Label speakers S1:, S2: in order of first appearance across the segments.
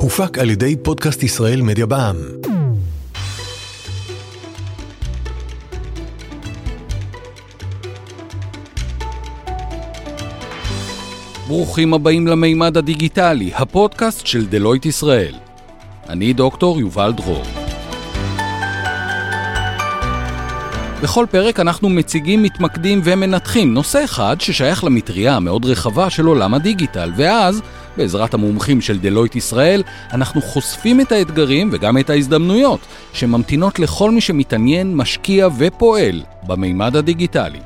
S1: הופק על ידי פודקאסט ישראל מדיה בע"מ.
S2: ברוכים הבאים למימד הדיגיטלי, הפודקאסט של דלויט ישראל. אני דוקטור יובל דרור. בכל פרק אנחנו מציגים, מתמקדים ומנתחים נושא אחד ששייך למטריה המאוד רחבה של עולם הדיגיטל, ואז, בעזרת המומחים של דלויט ישראל, אנחנו חושפים את האתגרים וגם את ההזדמנויות שממתינות לכל מי שמתעניין, משקיע ופועל במימד הדיגיטלי.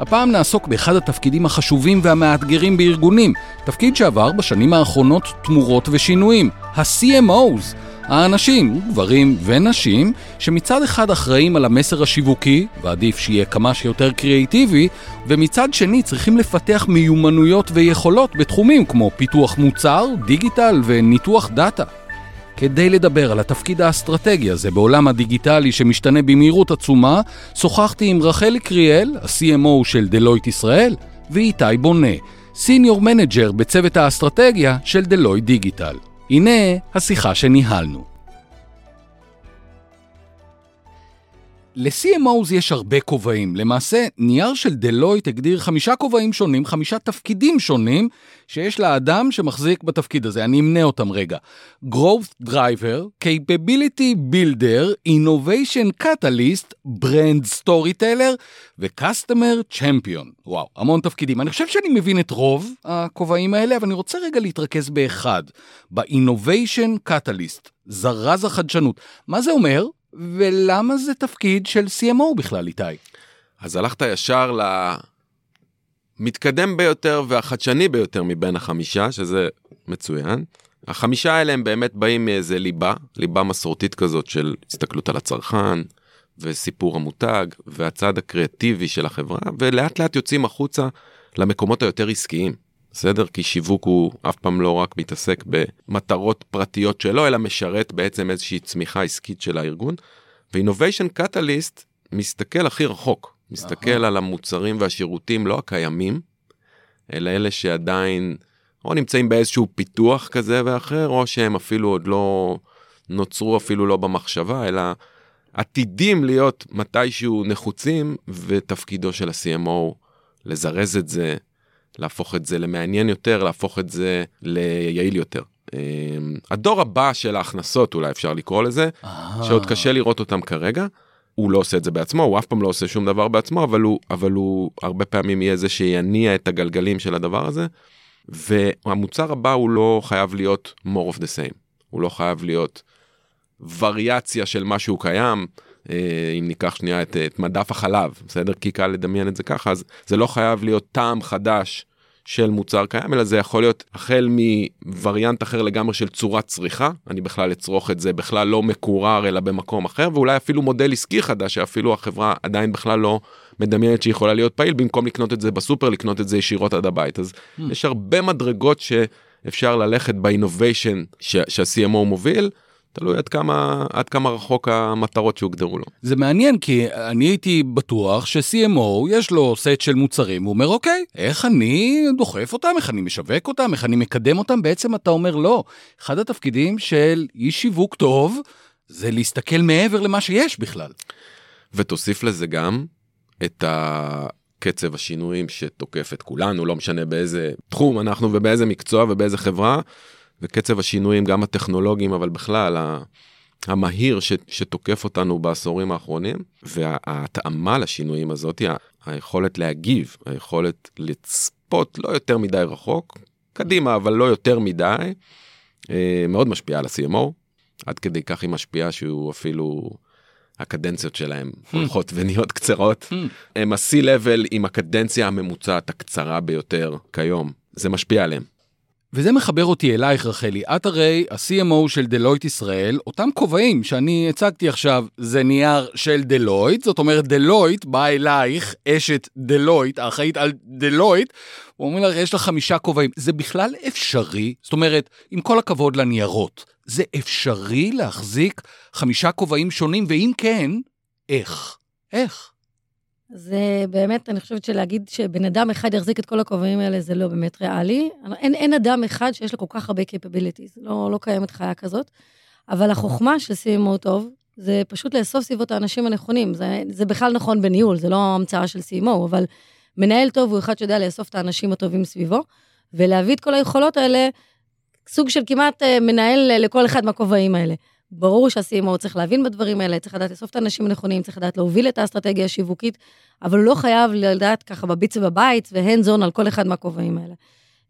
S2: הפעם נעסוק באחד התפקידים החשובים והמאתגרים בארגונים, תפקיד שעבר בשנים האחרונות תמורות ושינויים, ה-CMOs, האנשים, גברים ונשים, שמצד אחד אחראים על המסר השיווקי, ועדיף שיהיה כמה שיותר קריאיטיבי, ומצד שני צריכים לפתח מיומנויות ויכולות בתחומים כמו פיתוח מוצר, דיגיטל וניתוח דאטה. כדי לדבר על התפקיד האסטרטגי הזה בעולם הדיגיטלי שמשתנה במהירות עצומה, שוחחתי עם רחלי קריאל, ה-CMO של דלויט ישראל, ואיתי בונה, senior manager בצוות האסטרטגיה של דלויט דיגיטל. הנה השיחה שניהלנו. ל-CMOs יש הרבה כובעים. למעשה, נייר של דלויט הגדיר חמישה כובעים שונים, חמישה תפקידים שונים, שיש לאדם שמחזיק בתפקיד הזה. אני אמנה אותם רגע. growth driver, capability builder, innovation catalyst, brand storyteller ו-customer champion. וואו, המון תפקידים. אני חושב שאני מבין את רוב הכובעים האלה, אבל אני רוצה רגע להתרכז באחד, ב-innovation catalyst, זרז החדשנות. מה זה אומר? ולמה זה תפקיד של CMO בכלל, איתי?
S3: אז הלכת ישר למתקדם ביותר והחדשני ביותר מבין החמישה, שזה מצוין. החמישה האלה הם באמת באים מאיזה ליבה, ליבה מסורתית כזאת של הסתכלות על הצרכן, וסיפור המותג, והצד הקריאטיבי של החברה, ולאט לאט יוצאים החוצה למקומות היותר עסקיים. בסדר? כי שיווק הוא אף פעם לא רק מתעסק במטרות פרטיות שלו, אלא משרת בעצם איזושהי צמיחה עסקית של הארגון. ואינוביישן קטליסט מסתכל הכי רחוק, מסתכל על המוצרים והשירותים לא הקיימים, אלא אלה שעדיין או נמצאים באיזשהו פיתוח כזה ואחר, או שהם אפילו עוד לא נוצרו אפילו לא במחשבה, אלא עתידים להיות מתישהו נחוצים, ותפקידו של ה-CMO לזרז את זה, להפוך את זה למעניין יותר, להפוך את זה ליעיל יותר. אמ, הדור הבא של ההכנסות אולי אפשר לקרוא לזה, שעוד קשה לראות אותם כרגע. הוא לא עושה את זה בעצמו, הוא אף פעם לא עושה שום דבר בעצמו, אבל הוא, אבל הוא הרבה פעמים יהיה זה שיניע את הגלגלים של הדבר הזה. והמוצר הבא הוא לא חייב להיות more of the same, הוא לא חייב להיות וריאציה של משהו קיים. אה, אם ניקח שנייה את, את מדף החלב, בסדר? כי קל לדמיין את זה ככה, אז זה לא חייב להיות טעם חדש של מוצר קיים, אלא זה יכול להיות החל מווריאנט אחר לגמרי של צורת צריכה, אני בכלל אצרוך את זה בכלל לא מקורר אלא במקום אחר, ואולי אפילו מודל עסקי חדש שאפילו החברה עדיין בכלל לא מדמיינת שהיא יכולה להיות פעיל, במקום לקנות את זה בסופר, לקנות את זה ישירות עד הבית. אז hmm. יש הרבה מדרגות שאפשר ללכת באינוביישן שה-CMO מוביל. תלוי עד כמה, עד כמה רחוק המטרות שהוגדרו לו.
S2: זה מעניין, כי אני הייתי בטוח ש-CMO יש לו סט של מוצרים, הוא אומר, אוקיי, איך אני דוחף אותם, איך אני משווק אותם, איך אני מקדם אותם, בעצם אתה אומר לא. אחד התפקידים של איש שיווק טוב, זה להסתכל מעבר למה שיש בכלל.
S3: ותוסיף לזה גם את ה... קצב השינויים שתוקף את כולנו, לא משנה באיזה תחום אנחנו ובאיזה מקצוע ובאיזה חברה, וקצב השינויים, גם הטכנולוגיים, אבל בכלל, המהיר ש, שתוקף אותנו בעשורים האחרונים, וההתאמה לשינויים הזאת, היכולת להגיב, היכולת לצפות לא יותר מדי רחוק, קדימה, אבל לא יותר מדי, אה, מאוד משפיעה על ה-CMO, עד כדי כך היא משפיעה שהוא אפילו... הקדנציות שלהם hmm. הולכות ונהיות קצרות. Hmm. הם ה-C-Level עם הקדנציה הממוצעת הקצרה ביותר כיום. זה משפיע עליהם.
S2: וזה מחבר אותי אלייך, רחלי. את הרי ה-CMO של דלויט ישראל, אותם כובעים שאני הצגתי עכשיו, זה נייר של דלויט, זאת אומרת, דלויט באה אלייך, אשת דלויט, האחראית על דלויט, אומר לך, יש לך חמישה כובעים. זה בכלל אפשרי? זאת אומרת, עם כל הכבוד לניירות, זה אפשרי להחזיק חמישה כובעים שונים, ואם כן, איך? איך?
S4: זה באמת, אני חושבת שלהגיד שבן אדם אחד יחזיק את כל הכובעים האלה, זה לא באמת ריאלי. אין, אין אדם אחד שיש לו כל כך הרבה capabilities, לא, לא קיימת חיה כזאת. אבל החוכמה של CMO טוב, זה פשוט לאסוף סביבו את האנשים הנכונים. זה, זה בכלל נכון בניהול, זה לא המצאה של CMO, אבל מנהל טוב הוא אחד שיודע לאסוף את האנשים הטובים סביבו, ולהביא את כל היכולות האלה, סוג של כמעט אה, מנהל לכל אחד מהכובעים האלה. ברור שה-CMO צריך להבין בדברים האלה, צריך לדעת לאסוף את האנשים הנכונים, צריך לדעת להוביל את האסטרטגיה השיווקית, אבל הוא לא חייב לדעת ככה בביץ ובבית והנד זון על כל אחד מהכובעים האלה.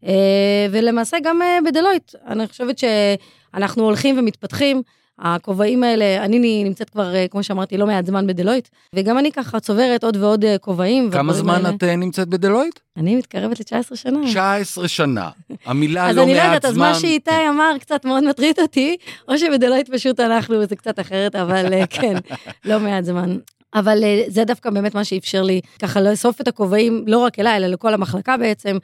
S4: אה, ולמעשה גם אה, בדלויט, אני חושבת שאנחנו הולכים ומתפתחים. הכובעים האלה, אני נמצאת כבר, אה, כמו שאמרתי, לא מעט זמן בדלויט, וגם אני ככה צוברת עוד ועוד כובעים.
S2: כמה זמן
S4: האלה.
S2: את נמצאת בדלויט?
S4: אני מתקרבת ל-19 שנה.
S2: 19 שנה. המילה לא מעט
S4: זמן. אז
S2: אני
S4: לא יודעת, אז מה שאיתי אמר קצת מאוד מטריד אותי, או שבדלויט פשוט אנחנו, זה קצת אחרת, אבל כן, לא מעט זמן. אבל זה דווקא באמת מה שאפשר לי ככה לאסוף את הכובעים, לא רק אליי, אלא לכל המחלקה בעצם,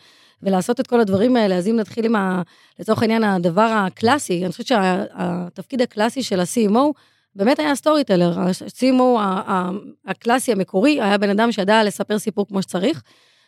S4: ולעשות את כל הדברים האלה. אז אם נתחיל עם, ה, לצורך העניין, הדבר הקלאסי, אני חושבת שהתפקיד הקלאסי של ה-CMO, באמת היה סטורי טלר. ה-CMO הקלאסי המקורי היה בן אדם שידע לספר סיפור כמו שצריך.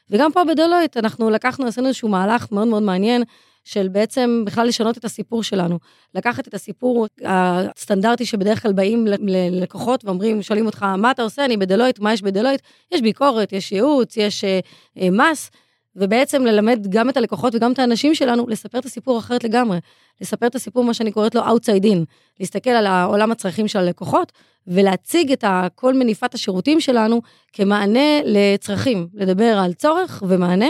S4: וגם פה בדלויט אנחנו לקחנו, עשינו איזשהו מהלך מאוד מאוד מעניין, של בעצם בכלל לשנות את הסיפור שלנו. לקחת את הסיפור הסטנדרטי שבדרך כלל באים ללקוחות ואומרים, שואלים אותך, מה אתה עושה? אני בדלויט, מה יש בדלויט? יש ביקורת, יש ייעוץ, יש אה, אה, מס. ובעצם ללמד גם את הלקוחות וגם את האנשים שלנו לספר את הסיפור אחרת לגמרי. לספר את הסיפור, מה שאני קוראת לו outside in, להסתכל על העולם הצרכים של הלקוחות ולהציג את כל מניפת השירותים שלנו כמענה לצרכים, לדבר על צורך ומענה.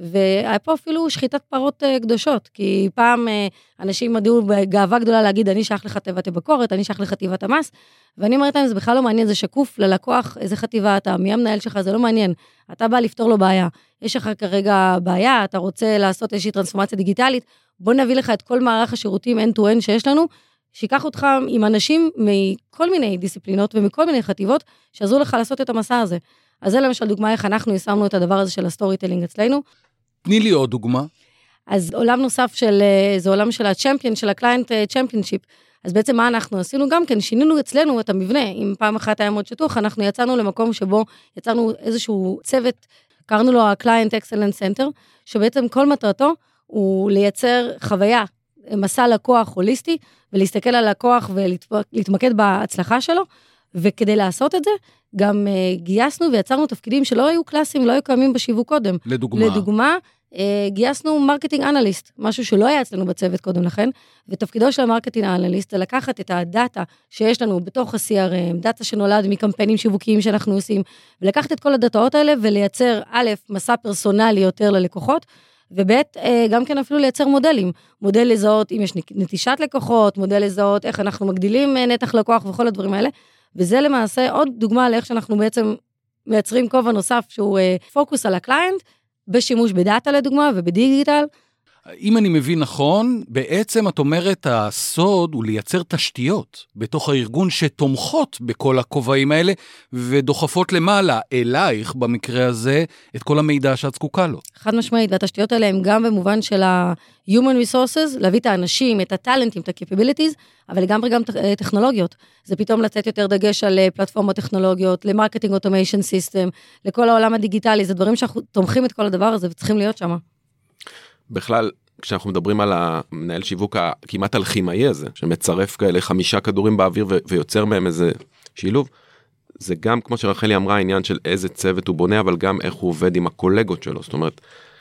S4: והיה פה אפילו שחיטת פרות אה, קדושות, כי פעם אה, אנשים ידעו בגאווה גדולה להגיד, אני שייך לחטיבת הבקורת, אני שייך לחטיבת המס, ואני אומרת להם, זה בכלל לא מעניין, זה שקוף ללקוח, איזה חטיבה אתה, מי המנהל שלך, זה לא מעניין. אתה בא לפתור לו בעיה. יש לך כרגע בעיה, אתה רוצה לעשות איזושהי טרנספורמציה דיגיטלית, בוא נביא לך את כל מערך השירותים end-to-end שיש לנו, שיקח אותך עם אנשים מכל מיני דיסציפלינות ומכל מיני חטיבות, שיעזרו לך לעשות את המסע הזה. אז זה למשל דוגמה איך אנחנו יישמנו את הדבר הזה של ה storytelling אצלנו.
S2: תני לי עוד דוגמה.
S4: אז עולם נוסף של, אה, זה עולם של ה champion, של ה client championship. אז בעצם מה אנחנו עשינו גם כן, שינינו אצלנו את המבנה. אם פעם אחת היה מאוד שטוח, אנחנו יצאנו למקום שבו יצרנו איזשהו צוות, קראנו לו ה-Client Excellence Center, שבעצם כל מטרתו הוא לייצר חוויה, מסע לקוח הוליסטי, ולהסתכל על לקוח ולהתמקד בהצלחה שלו, וכדי לעשות את זה, גם uh, גייסנו ויצרנו תפקידים שלא היו קלאסיים, לא היו קיימים בשיווק קודם.
S2: לדוגמה?
S4: לדוגמה, uh, גייסנו marketing analyst, משהו שלא היה אצלנו בצוות קודם לכן, ותפקידו של ה marketing analyst זה לקחת את הדאטה שיש לנו בתוך ה-CRM, דאטה שנולד מקמפיינים שיווקיים שאנחנו עושים, ולקחת את כל הדאטאות האלה ולייצר, א', מסע פרסונלי יותר ללקוחות, וב', אה, גם כן אפילו לייצר מודלים. מודל לזהות אם יש נטישת לקוחות, מודל לזהות איך אנחנו מגדילים נתח לקוח וכל הדברים האלה. וזה למעשה עוד דוגמה לאיך שאנחנו בעצם מייצרים כובע נוסף שהוא פוקוס על ה client, בשימוש בדאטה לדוגמה ובדיגיטל.
S2: אם אני מבין נכון, בעצם את אומרת הסוד הוא לייצר תשתיות בתוך הארגון שתומכות בכל הכובעים האלה ודוחפות למעלה, אלייך במקרה הזה, את כל המידע שאת זקוקה לו.
S4: חד משמעית, והתשתיות האלה הן גם במובן של ה-human resources, להביא את האנשים, את הטאלנטים, את ה-capabilities, אבל לגמרי גם טכנולוגיות. זה פתאום לתת יותר דגש על אה, פלטפורמות טכנולוגיות, ל marketing automation system, לכל העולם הדיגיטלי, זה דברים שאנחנו תומכים את כל הדבר הזה וצריכים להיות שם.
S3: בכלל, כשאנחנו מדברים על המנהל שיווק הכמעט אלכימאי הזה, שמצרף כאלה חמישה כדורים באוויר ויוצר מהם איזה שילוב, זה גם, כמו שרחלי אמרה, העניין של איזה צוות הוא בונה, אבל גם איך הוא עובד עם הקולגות שלו. זאת אומרת,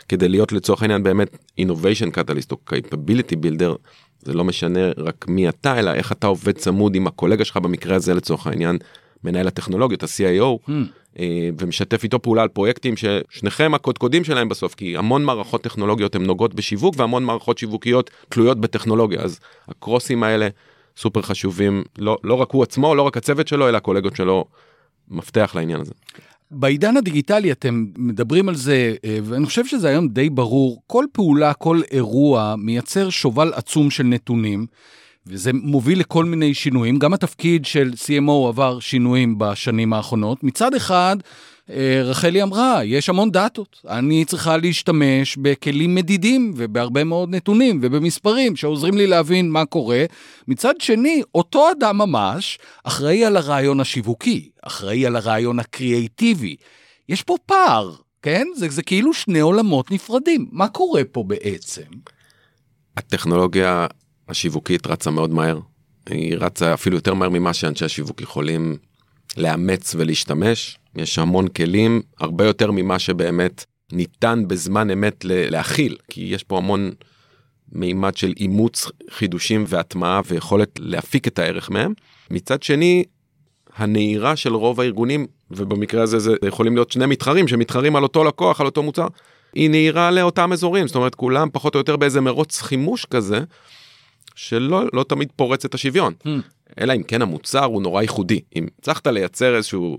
S3: כדי להיות לצורך העניין באמת innovation catalyst או capability builder, זה לא משנה רק מי אתה, אלא איך אתה עובד צמוד עם הקולגה שלך, במקרה הזה לצורך העניין, מנהל הטכנולוגיות, ה-CIO, hmm. אה, ומשתף איתו פעולה על פרויקטים ששניכם הקודקודים שלהם בסוף, כי המון מערכות טכנולוגיות הן נוגעות בשיווק והמון מערכות שיווקיות תלויות בטכנולוגיה, אז הקרוסים האלה סופר חשובים, לא, לא רק הוא עצמו, לא רק הצוות שלו, אלא הקולגות שלו, מפתח לעניין הזה.
S2: בעידן הדיגיטלי אתם מדברים על זה, אה, ואני חושב שזה היום די ברור, כל פעולה, כל אירוע מייצר שובל עצום של נתונים. וזה מוביל לכל מיני שינויים. גם התפקיד של CMO עבר שינויים בשנים האחרונות. מצד אחד, אה, רחלי אמרה, יש המון דאטות. אני צריכה להשתמש בכלים מדידים ובהרבה מאוד נתונים ובמספרים שעוזרים לי להבין מה קורה. מצד שני, אותו אדם ממש אחראי על הרעיון השיווקי, אחראי על הרעיון הקריאייטיבי. יש פה פער, כן? זה, זה כאילו שני עולמות נפרדים. מה קורה פה בעצם?
S3: הטכנולוגיה השיווקית רצה מאוד מהר. היא רצה אפילו יותר מהר ממה שאנשי השיווק יכולים לאמץ ולהשתמש. יש המון כלים, הרבה יותר ממה שבאמת ניתן בזמן אמת להכיל, כי יש פה המון מימד של אימוץ חידושים והטמעה ויכולת להפיק את הערך מהם. מצד שני, הנהירה של רוב הארגונים, ובמקרה הזה זה יכולים להיות שני מתחרים שמתחרים על אותו לקוח, על אותו מוצר, היא נהירה לאותם אזורים, זאת אומרת כולם פחות או יותר באיזה מרוץ חימוש כזה, שלא לא תמיד פורץ את השוויון. Hmm. אלא אם כן המוצר הוא נורא ייחודי. אם הצלחת לייצר איזשהו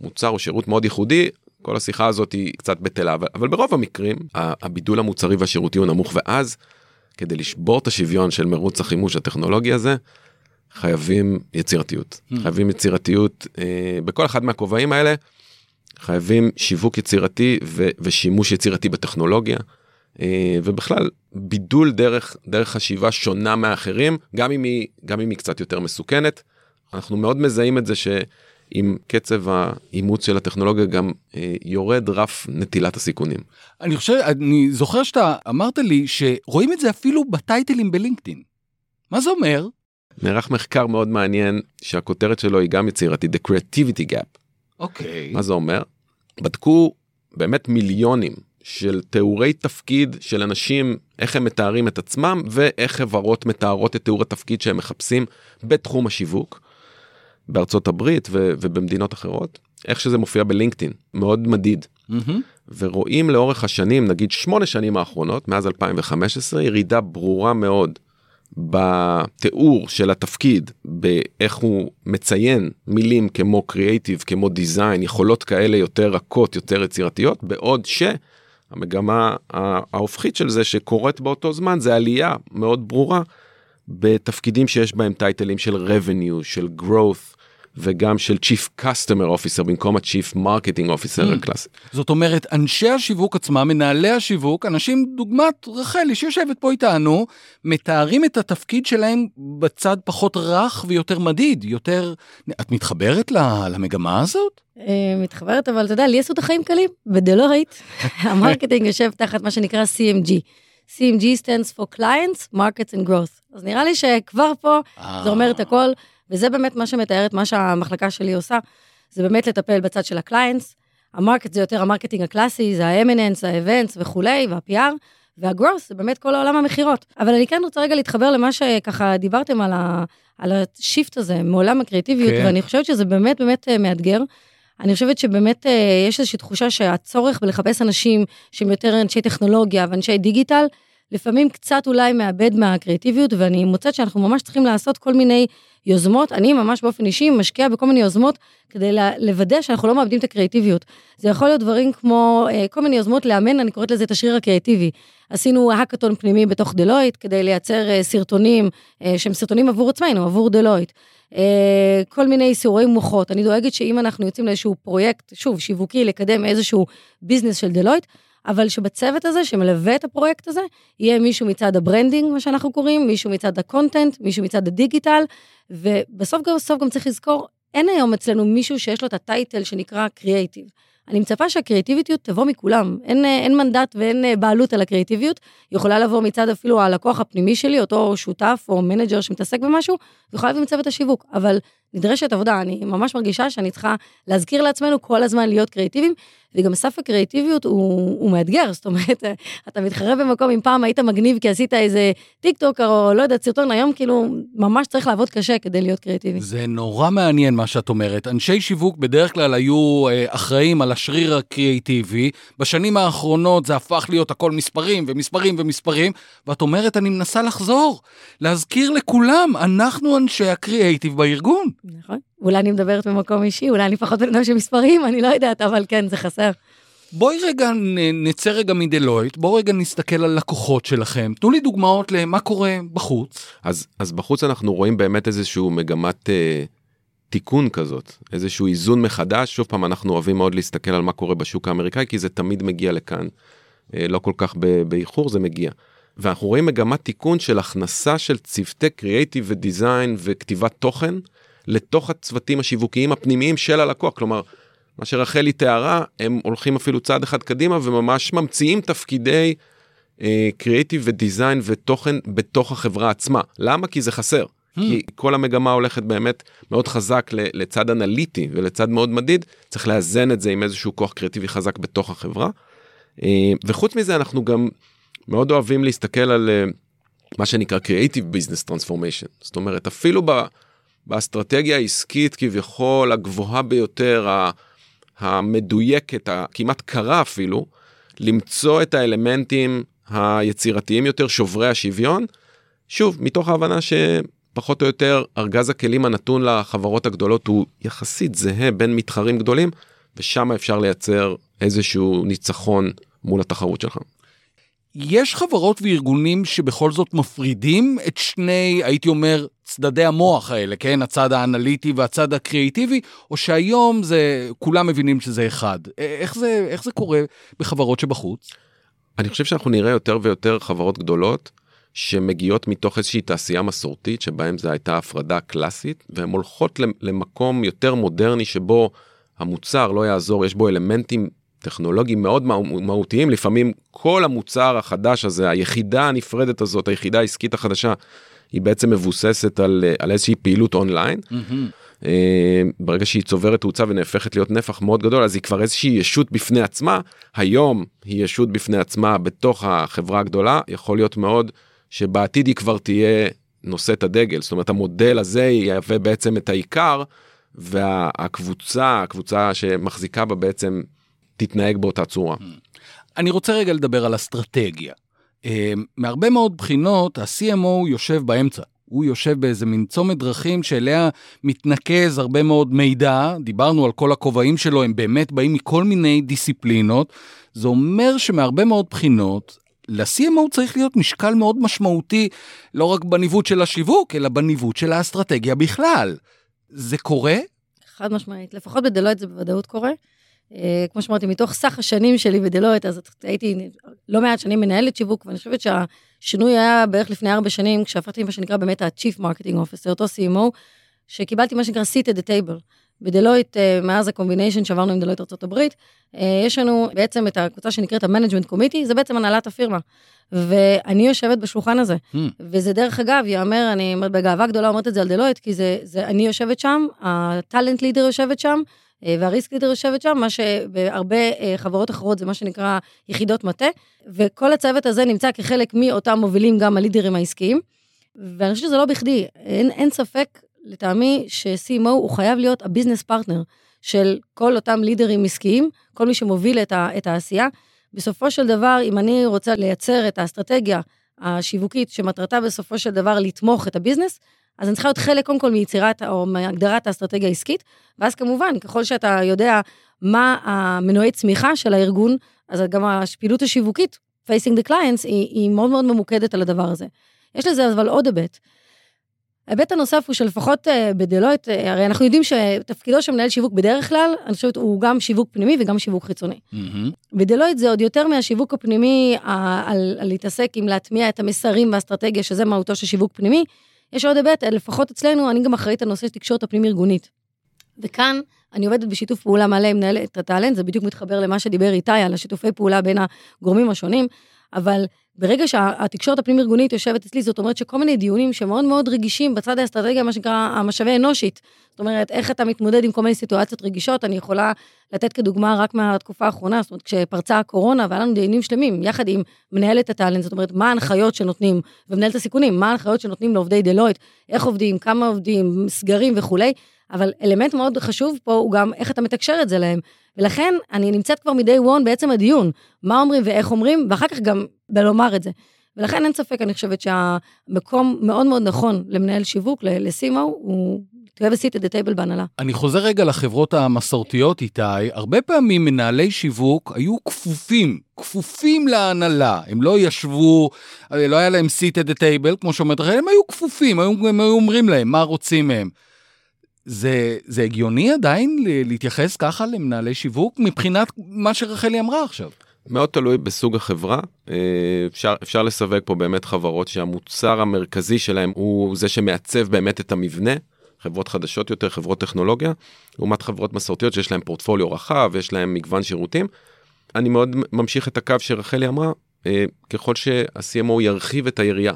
S3: מוצר או שירות מאוד ייחודי, כל השיחה הזאת היא קצת בטלה, אבל, אבל ברוב המקרים הבידול המוצרי והשירותי הוא נמוך, ואז כדי לשבור את השוויון של מרוץ החימוש הטכנולוגי הזה, חייבים יצירתיות. Hmm. חייבים יצירתיות אה, בכל אחד מהכובעים האלה, חייבים שיווק יצירתי ו- ושימוש יצירתי בטכנולוגיה. אה, ובכלל בידול דרך דרך חשיבה שונה מאחרים גם אם היא גם אם היא קצת יותר מסוכנת. אנחנו מאוד מזהים את זה שעם קצב האימוץ של הטכנולוגיה גם אה, יורד רף נטילת הסיכונים.
S2: אני חושב אני זוכר שאתה אמרת לי שרואים את זה אפילו בטייטלים בלינקדאין. מה זה אומר?
S3: נערך מחקר מאוד מעניין שהכותרת שלו היא גם יצירתית The Creativity Gap.
S2: אוקיי.
S3: Okay. מה זה אומר? בדקו באמת מיליונים של תיאורי תפקיד של אנשים, איך הם מתארים את עצמם ואיך חברות מתארות את תיאור התפקיד שהם מחפשים בתחום השיווק. בארצות הברית ו- ובמדינות אחרות, איך שזה מופיע בלינקדאין, מאוד מדיד. Mm-hmm. ורואים לאורך השנים, נגיד שמונה שנים האחרונות, מאז 2015, ירידה ברורה מאוד בתיאור של התפקיד, באיך הוא מציין מילים כמו קריאייטיב, כמו דיזיין, יכולות כאלה יותר רכות, יותר יצירתיות, בעוד שהמגמה ההופכית של זה שקורית באותו זמן זה עלייה מאוד ברורה בתפקידים שיש בהם טייטלים של revenue, של growth, וגם של Chief Customer Officer במקום ה-Chief Marketing Officer mm. הקלאסי.
S2: זאת אומרת, אנשי השיווק עצמם, מנהלי השיווק, אנשים דוגמת רחלי שיושבת פה איתנו, מתארים את התפקיד שלהם בצד פחות רך ויותר מדיד, יותר... את מתחברת למגמה הזאת?
S4: אה, מתחברת, אבל אתה יודע, לי עשו את החיים קלים. בדלויט, ה marketing יושב תחת מה שנקרא CMG. CMG stands for Clients, Markets and Growth. אז נראה לי שכבר פה זה אומר את הכל. וזה באמת מה שמתאר את מה שהמחלקה שלי עושה, זה באמת לטפל בצד של ה clients. ה market זה יותר ה marketing הקלאסי, זה האמננס, ה events וכולי, וה-PR, וה growth זה באמת כל העולם המכירות. אבל אני כן רוצה רגע להתחבר למה שככה דיברתם על, ה, על ה shift הזה מעולם הקריאטיביות, כן. ואני חושבת שזה באמת באמת אה, מאתגר. אני חושבת שבאמת אה, יש איזושהי תחושה שהצורך בלחפש אנשים שהם יותר אנשי טכנולוגיה ואנשי דיגיטל, לפעמים קצת אולי מאבד מהקריאטיביות, ואני מוצאת שאנחנו ממש צריכים לעשות כל מיני יוזמות, אני ממש באופן אישי משקיעה בכל מיני יוזמות כדי לוודא שאנחנו לא מאבדים את הקריאטיביות. זה יכול להיות דברים כמו אה, כל מיני יוזמות לאמן, אני קוראת לזה את השריר הקריאטיבי. עשינו האקתון פנימי בתוך דלויט כדי לייצר אה, סרטונים אה, שהם סרטונים עבור עצמנו, עבור דלויט. כל מיני סיורי מוחות. אני דואגת שאם אנחנו יוצאים לאיזשהו פרויקט, שוב, שיווקי, לקדם איזשהו business של דלויט, אבל שבצוות הזה שמלווה את הפרויקט הזה, יהיה מישהו מצד ה branding, מה שאנחנו קוראים, מישהו מצד ה content, מישהו מצד הדיגיטל, ובסוף גם, גם צריך לזכור, אין היום אצלנו מישהו שיש לו את ה title שנקרא קריאייטיב. אני מצפה שהקריאטיביות תבוא מכולם, אין, אין מנדט ואין בעלות על הקריאטיביות, היא יכולה לבוא מצד אפילו הלקוח הפנימי שלי, אותו שותף או manager שמתעסק במשהו, ויכולה לבוא מצוות השיווק, אבל נדרשת עבודה, אני ממש מרגישה שאני צריכה להזכיר לעצמנו כל הזמן להיות קריאטיביים, וגם סף הקריאטיביות הוא, הוא מאתגר, זאת אומרת, אתה מתחרה במקום, אם פעם היית מגניב כי עשית איזה טיק טוק או לא יודעת, סרטון, היום כאילו ממש צריך לעבוד קשה כדי להיות קריאטיבי.
S2: זה נורא מעניין מה שאת אומרת. אנשי שיווק בדרך כלל היו אה, אחראים על השריר הקריאטיבי, בשנים האחרונות זה הפך להיות הכל מספרים ומספרים ומספרים, ואת אומרת, אני מנסה לחזור, להזכיר לכולם, אנחנו אנשי הקריאטיב בארגון.
S4: נכון. אולי אני מדברת במקום אישי, אולי אני פחות בן אדם של מספרים, אני לא יודעת, אבל כן, זה חסר.
S2: בואי רגע נצא רגע מדלויט, בואו רגע נסתכל על לקוחות שלכם. תנו לי דוגמאות למה קורה בחוץ.
S3: אז, אז בחוץ אנחנו רואים באמת איזשהו מגמת אה, תיקון כזאת, איזשהו איזון מחדש. שוב פעם, אנחנו אוהבים מאוד להסתכל על מה קורה בשוק האמריקאי, כי זה תמיד מגיע לכאן, אה, לא כל כך באיחור, זה מגיע. ואנחנו רואים מגמת תיקון של הכנסה של צוותי קריאייטיב ודיזיין וכתיבת תוכן לתוך הצוותים השיווקיים הפנימיים של הלקוח. כלומר, מה שרחלי תיארה, הם הולכים אפילו צעד אחד קדימה וממש ממציאים תפקידי קריאיטיב ודיזיין ותוכן בתוך החברה עצמה. למה? כי זה חסר. Hmm. כי כל המגמה הולכת באמת מאוד חזק לצד אנליטי ולצד מאוד מדיד, צריך לאזן את זה עם איזשהו כוח קריאטיבי חזק בתוך החברה. אה, וחוץ מזה אנחנו גם מאוד אוהבים להסתכל על אה, מה שנקרא Creative Business Transformation. זאת אומרת, אפילו באסטרטגיה העסקית כביכול הגבוהה ביותר, המדויקת, הכמעט קרה אפילו, למצוא את האלמנטים היצירתיים יותר, שוברי השוויון. שוב, מתוך ההבנה שפחות או יותר ארגז הכלים הנתון לחברות הגדולות הוא יחסית זהה בין מתחרים גדולים, ושם אפשר לייצר איזשהו ניצחון מול התחרות שלך.
S2: יש חברות וארגונים שבכל זאת מפרידים את שני, הייתי אומר, צדדי המוח האלה, כן? הצד האנליטי והצד הקריאיטיבי, או שהיום זה, כולם מבינים שזה אחד. איך זה, איך זה קורה בחברות שבחוץ?
S3: אני חושב שאנחנו נראה יותר ויותר חברות גדולות שמגיעות מתוך איזושהי תעשייה מסורתית שבהם זו הייתה הפרדה קלאסית והן הולכות למקום יותר מודרני שבו המוצר לא יעזור, יש בו אלמנטים טכנולוגיים מאוד מהותיים, לפעמים כל המוצר החדש הזה, היחידה הנפרדת הזאת, היחידה העסקית החדשה, היא בעצם מבוססת על, על איזושהי פעילות אונליין. Mm-hmm. ברגע שהיא צוברת תאוצה ונהפכת להיות נפח מאוד גדול, אז היא כבר איזושהי ישות בפני עצמה. היום היא ישות בפני עצמה בתוך החברה הגדולה, יכול להיות מאוד שבעתיד היא כבר תהיה נושאת הדגל. זאת אומרת, המודל הזה יהווה בעצם את העיקר, והקבוצה, הקבוצה שמחזיקה בה בעצם תתנהג באותה צורה.
S2: אני רוצה רגע לדבר על אסטרטגיה. אה, מהרבה מאוד בחינות, ה-CMO יושב באמצע. הוא יושב באיזה מין צומת דרכים שאליה מתנקז הרבה מאוד מידע, דיברנו על כל הכובעים שלו, הם באמת באים מכל מיני דיסציפלינות. זה אומר שמהרבה מאוד בחינות, ל-CMO צריך להיות משקל מאוד משמעותי, לא רק בניווט של השיווק, אלא בניווט של האסטרטגיה בכלל. זה קורה?
S4: חד משמעית, לפחות בדלויט זה בוודאות קורה. אה, כמו שאמרתי, מתוך סך השנים שלי בדלויט, אז הייתי לא מעט שנים מנהלת שיווק, ואני חושבת שהשינוי היה בערך לפני ארבע שנים, כשהפכתי מה שנקרא באמת ה-Chief Marketing Officer, אותו CMO, שקיבלתי מה שנקרא seat at the table. בדלויט, אה, מאז ה combination שעברנו עם דלויט ארה"ב, אה, יש לנו בעצם את הקבוצה שנקראת ה management committee, זה בעצם הנהלת הפירמה. ואני יושבת בשולחן הזה. Hmm. וזה דרך אגב, יאמר, אני בגאווה גדולה אומרת את זה על דלויט, כי זה, זה אני יושבת שם, ה talent leader יושבת שם, וה risk leader יושבת שם, מה שבהרבה אה, חברות אחרות זה מה שנקרא יחידות מטה, וכל הצוות הזה נמצא כחלק מאותם מובילים גם הלידרים העסקיים, ואני חושבת שזה לא בכדי, אין, אין ספק לטעמי ש-CMO הוא חייב להיות ה business partner של כל אותם לידרים עסקיים, כל מי שמוביל את, ה, את העשייה. בסופו של דבר, אם אני רוצה לייצר את האסטרטגיה השיווקית שמטרתה בסופו של דבר לתמוך את הביזנס, אז אני צריכה להיות חלק קודם כל מיצירת או מהגדרת האסטרטגיה העסקית, ואז כמובן, ככל שאתה יודע מה המנועי צמיחה של הארגון, אז גם הפעילות השיווקית, facing the clients, היא, היא מאוד מאוד ממוקדת על הדבר הזה. יש לזה אבל עוד היבט. ההיבט הנוסף הוא שלפחות uh, בדלויט, uh, הרי אנחנו יודעים שתפקידו של מנהל שיווק בדרך כלל, אני חושבת, הוא גם שיווק פנימי וגם שיווק חיצוני. Mm-hmm. בדלויט זה עוד יותר מהשיווק הפנימי, על, על להתעסק עם להטמיע את המסרים והאסטרטגיה, שזה מהותו של שיווק פנימי, יש עוד היבט, לפחות אצלנו, אני גם אחראית על נושא תקשורת הפנים-ארגונית. וכאן אני עובדת בשיתוף פעולה מלא עם מנהלת הטאלנט, זה בדיוק מתחבר למה שדיבר איתי על השיתופי פעולה בין הגורמים השונים, אבל ברגע שהתקשורת הפנים-ארגונית יושבת אצלי, זאת אומרת שכל מיני דיונים שמאוד מאוד רגישים בצד האסטרטגיה, מה שנקרא המשאבי אנושית. זאת אומרת, איך אתה מתמודד עם כל מיני סיטואציות רגישות, אני יכולה לתת כדוגמה רק מהתקופה האחרונה, זאת אומרת, כשפרצה הקורונה והיה לנו דיונים שלמים, יחד עם מנהלת הטאלנט, זאת אומרת, מה ההנחיות שנותנים, ומנהלת הסיכונים, מה ההנחיות שנותנים לעובדי דלויט, איך עובדים, כמה עובדים, סגרים וכולי, אבל אלמנט מאוד חשוב פה הוא גם איך אתה מתקשר את זה להם. ולכן אני נמצאת כבר מ-day one בעצם הדיון, מה אומרים ואיך אומרים, ואחר כך גם בלומר את זה. ולכן אין ספק, אני חושבת שהמקום מאוד מאוד נכון למנהל שיווק, לסימו, הוא to have a seat at the table בהנהלה.
S2: אני חוזר רגע לחברות המסורתיות, איתי. הרבה פעמים מנהלי שיווק היו כפופים, כפופים להנהלה. הם לא ישבו, לא היה להם seat at the table, כמו שאומרת רחל, הם היו כפופים, הם היו אומרים להם מה רוצים מהם. זה, זה הגיוני עדיין להתייחס ככה למנהלי שיווק מבחינת מה שרחלי אמרה עכשיו?
S3: מאוד תלוי בסוג החברה. אה, אפשר, אפשר לסווג פה באמת חברות שהמוצר המרכזי שלהם הוא זה שמעצב באמת את המבנה. חברות חדשות יותר, חברות טכנולוגיה, לעומת חברות מסורתיות שיש להן פורטפוליו רחב, יש להן מגוון שירותים. אני מאוד ממשיך את הקו שרחלי אמרה, אה, ככל שה-CMO ירחיב את היריעה,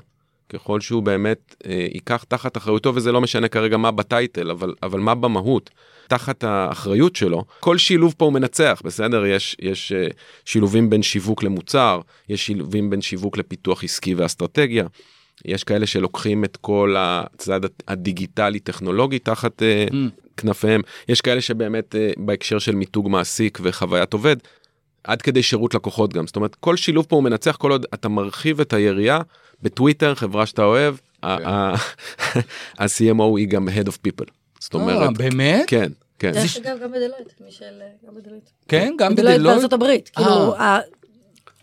S3: ככל שהוא באמת אה, ייקח תחת אחריותו, וזה לא משנה כרגע מה בטייטל, אבל, אבל מה במהות, תחת האחריות שלו, כל שילוב פה הוא מנצח, בסדר? יש, יש אה, שילובים בין שיווק למוצר, יש שילובים בין שיווק לפיתוח עסקי ואסטרטגיה. יש כאלה שלוקחים את כל הצד הדיגיטלי טכנולוגי תחת mm. כנפיהם, יש כאלה שבאמת בהקשר של מיתוג מעסיק וחוויית עובד, עד כדי שירות לקוחות גם. זאת אומרת, כל שילוב פה הוא מנצח כל עוד אתה מרחיב את היריעה בטוויטר, חברה שאתה אוהב, ה-CMO היא גם Head of People. זאת
S2: אה,
S3: אומרת,
S2: באמת?
S3: כן, כן.
S4: דרך אגב, גם בדלויט, מישל, גם בדלויט.
S2: כן, גם
S4: בדלויט
S2: בדלויט.
S4: בארצות הברית, כאילו, ה-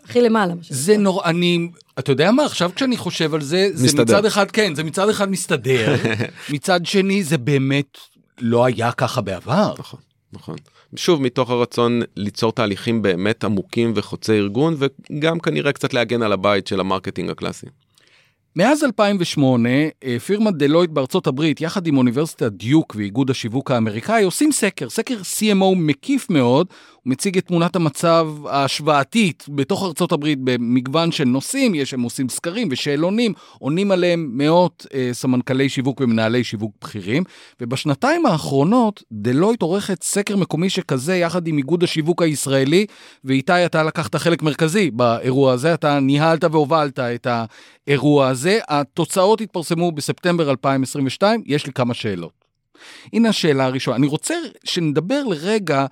S4: הכי למעלה.
S2: זה נורא, אני, אתה יודע מה, עכשיו כשאני חושב על זה, זה
S3: מסתדר.
S2: מצד אחד, כן, זה מצד אחד מסתדר, מצד שני זה באמת לא היה ככה בעבר.
S3: נכון, נכון. שוב, מתוך הרצון ליצור תהליכים באמת עמוקים וחוצי ארגון, וגם כנראה קצת להגן על הבית של ה marketing הקלאסי.
S2: מאז 2008, אה, פירמת דלויט בארצות הברית, יחד עם אוניברסיטת דיוק ואיגוד השיווק האמריקאי, עושים סקר, סקר CMO מקיף מאוד, הוא מציג את תמונת המצב ההשוואתית בתוך ארצות הברית במגוון של נושאים, יש, הם עושים סקרים ושאלונים, עונים עליהם מאות אה, סמנכלי שיווק ומנהלי שיווק בכירים, ובשנתיים האחרונות, דלויט עורכת סקר מקומי שכזה יחד עם איגוד השיווק הישראלי, ואיתי אתה לקחת חלק מרכזי באירוע הזה, אתה ניהלת והובלת את האירוע הזה, התוצאות התפרסמו בספטמבר 2022, יש לי כמה שאלות. הנה השאלה הראשונה, אני רוצה שנדבר לרגע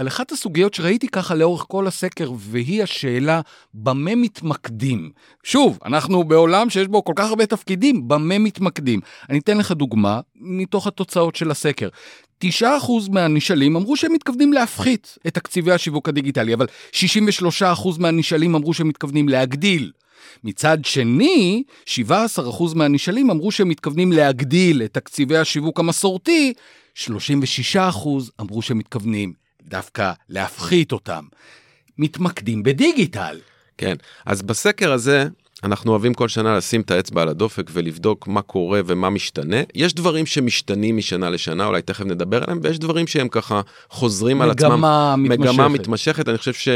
S2: על אחת הסוגיות שראיתי ככה לאורך כל הסקר, והיא השאלה במה מתמקדים. שוב, אנחנו בעולם שיש בו כל כך הרבה תפקידים, במה מתמקדים. אני אתן לך דוגמה מתוך התוצאות של הסקר. 9% מהנשאלים אמרו שהם מתכוונים להפחית את תקציבי השיווק הדיגיטלי, אבל 63% מהנשאלים אמרו שהם מתכוונים להגדיל. מצד שני, 17% מהנשאלים אמרו שהם מתכוונים להגדיל את תקציבי השיווק המסורתי, 36% אמרו שהם מתכוונים דווקא להפחית אותם. מתמקדים בדיגיטל.
S3: כן, אז בסקר הזה אנחנו אוהבים כל שנה לשים את האצבע על הדופק ולבדוק מה קורה ומה משתנה. יש דברים שמשתנים משנה לשנה, אולי תכף נדבר עליהם, ויש דברים שהם ככה חוזרים על עצמם.
S2: מגמה מתמשכת.
S3: מגמה מתמשכת. אני חושב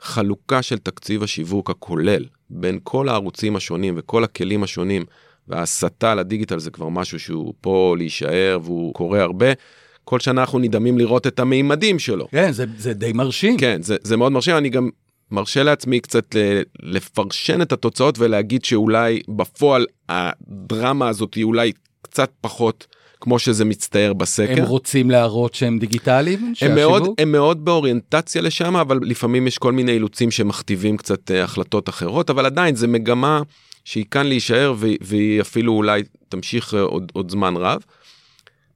S3: שהחלוקה של תקציב השיווק הכולל בין כל הערוצים השונים וכל הכלים השונים, וההסתה לדיגיטל זה כבר משהו שהוא פה להישאר והוא קורה הרבה. כל שנה אנחנו נדהמים לראות את המימדים שלו.
S2: כן, זה, זה די מרשים.
S3: כן, זה, זה מאוד מרשים, אני גם מרשה לעצמי קצת לפרשן את התוצאות ולהגיד שאולי בפועל הדרמה הזאת היא אולי קצת פחות כמו שזה מצטייר בסקר.
S2: הם רוצים להראות שהם דיגיטליים?
S3: הם
S2: שהשיווק?
S3: מאוד, הם מאוד באוריינטציה לשם, אבל לפעמים יש כל מיני אילוצים שמכתיבים קצת אה, החלטות אחרות, אבל עדיין זה מגמה שהיא כאן להישאר והיא, והיא אפילו אולי תמשיך אה, עוד, עוד זמן רב.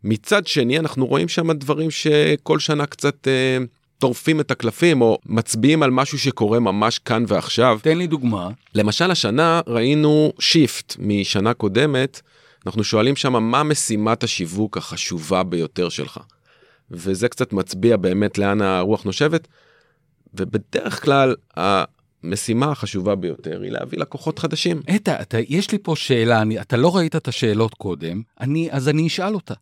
S3: מצד שני, אנחנו רואים שם דברים שכל שנה קצת אה, טורפים את הקלפים, או מצביעים על משהו שקורה ממש כאן ועכשיו.
S2: תן לי דוגמה.
S3: למשל, השנה ראינו שיפט משנה קודמת, אנחנו שואלים שם מה משימת השיווק החשובה ביותר שלך. וזה קצת מצביע באמת לאן הרוח נושבת, ובדרך כלל המשימה החשובה ביותר היא להביא לקוחות חדשים.
S2: אתה, אתה, יש לי פה שאלה, אני, אתה לא ראית את השאלות קודם, אני, אז אני אשאל אותה.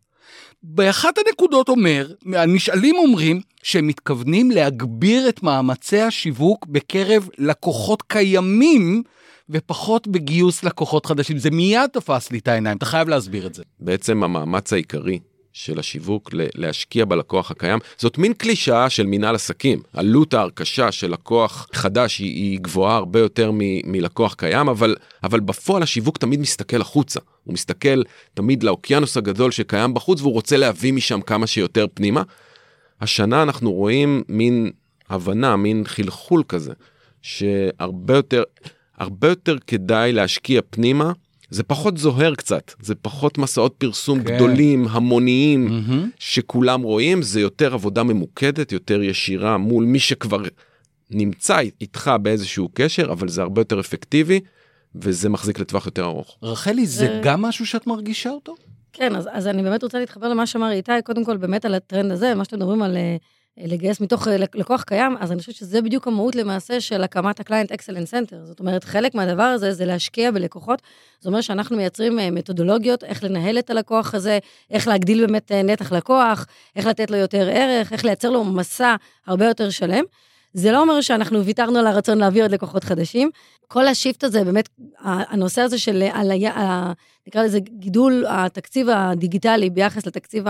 S2: באחת הנקודות אומר, הנשאלים אומרים שהם מתכוונים להגביר את מאמצי השיווק בקרב לקוחות קיימים ופחות בגיוס לקוחות חדשים. זה מיד תפס לי את העיניים, אתה חייב להסביר את זה.
S3: בעצם המאמץ העיקרי של השיווק להשקיע בלקוח הקיים, זאת מין קלישאה של מנהל עסקים. עלות ההרכשה של לקוח חדש היא, היא גבוהה הרבה יותר מלקוח קיים, אבל, אבל בפועל השיווק תמיד מסתכל החוצה. הוא מסתכל תמיד לאוקיינוס הגדול שקיים בחוץ והוא רוצה להביא משם כמה שיותר פנימה. השנה אנחנו רואים מין הבנה, מין חלחול כזה, שהרבה יותר, הרבה יותר כדאי להשקיע פנימה. זה פחות זוהר קצת, זה פחות מסעות פרסום
S2: כן.
S3: גדולים, המוניים,
S2: מהמם.
S3: שכולם רואים, זה יותר עבודה ממוקדת, יותר ישירה מול מי שכבר נמצא איתך באיזשהו קשר, אבל זה הרבה יותר אפקטיבי, וזה מחזיק לטווח יותר ארוך.
S2: רחלי, זה
S4: זה-
S2: גם משהו שאת מרגישה אותו?
S4: כן, אז, אז אני באמת רוצה להתחבר למה שאמר איתי, קודם כל באמת על הטרנד הזה, מה שאתם מדברים על אה, לגייס מתוך אה, לקוח קיים, אז אני חושבת שזה בדיוק המהות למעשה של הקמת ה-Client Excellence Center. זאת אומרת, חלק מהדבר הזה זה להשקיע בלקוחות. זאת אומרת שאנחנו מייצרים אה, מתודולוגיות, איך לנהל את הלקוח הזה, איך להגדיל באמת נתח לקוח, איך לתת לו יותר ערך, איך לייצר לו מסע הרבה יותר שלם. זה לא אומר שאנחנו ויתרנו על הרצון להביא עוד לקוחות חדשים. כל השיפט הזה, באמת, הנושא הזה של, על, על, נקרא לזה גידול התקציב הדיגיטלי ביחס לתקציב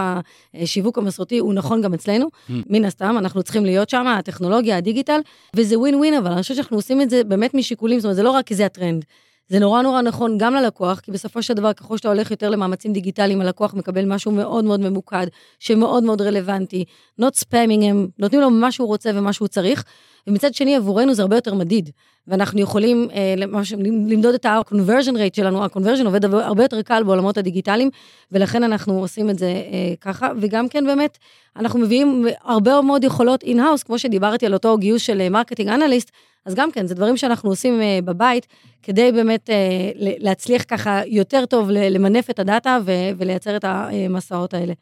S4: השיווק המסורתי, הוא נכון גם אצלנו. Mm. מן הסתם, אנחנו צריכים להיות שם, הטכנולוגיה, הדיגיטל, וזה ווין ווין, אבל אני חושבת שאנחנו עושים את זה באמת משיקולים, זאת אומרת, זה לא רק כי זה הטרנד. זה נורא נורא נכון גם ללקוח, כי בסופו של דבר, ככל שאתה הולך יותר למאמצים דיגיטליים, הלקוח מקבל משהו מאוד מאוד ממוקד, שמאוד מאוד רלוונטי, not spamming הם, נותנים לו מה שהוא רוצה ומה שהוא צריך, ומצד שני, עבורנו זה הרבה יותר מדיד, ואנחנו יכולים אה, למש, למדוד את ה-conversion rate שלנו, ה-conversion עובד הרבה יותר קל בעולמות הדיגיטליים, ולכן אנחנו עושים את זה אה, ככה, וגם כן באמת, אנחנו מביאים הרבה מאוד יכולות in-house, כמו שדיברתי על אותו גיוס של marketing אה, אנליסט, אז גם כן, זה דברים שאנחנו עושים uh, בבית, כדי באמת uh, להצליח ככה יותר טוב למנף את הדאטה ולייצר את המסעות האלה.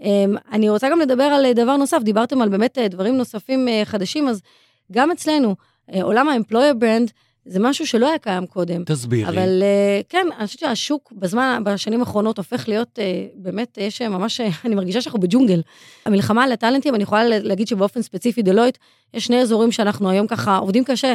S4: Um, אני רוצה גם לדבר על דבר נוסף, דיברתם על באמת דברים נוספים חדשים, אז גם אצלנו, עולם ה-employer brand, זה משהו שלא היה קיים קודם.
S2: תסבירי.
S4: אבל uh, כן, אני חושבת שהשוק בזמן, בשנים האחרונות הופך להיות, uh, באמת, יש ממש, אני מרגישה שאנחנו בג'ונגל. המלחמה על הטאלנטים, אני יכולה להגיד שבאופן ספציפי דלויט, יש שני אזורים שאנחנו היום ככה עובדים קשה.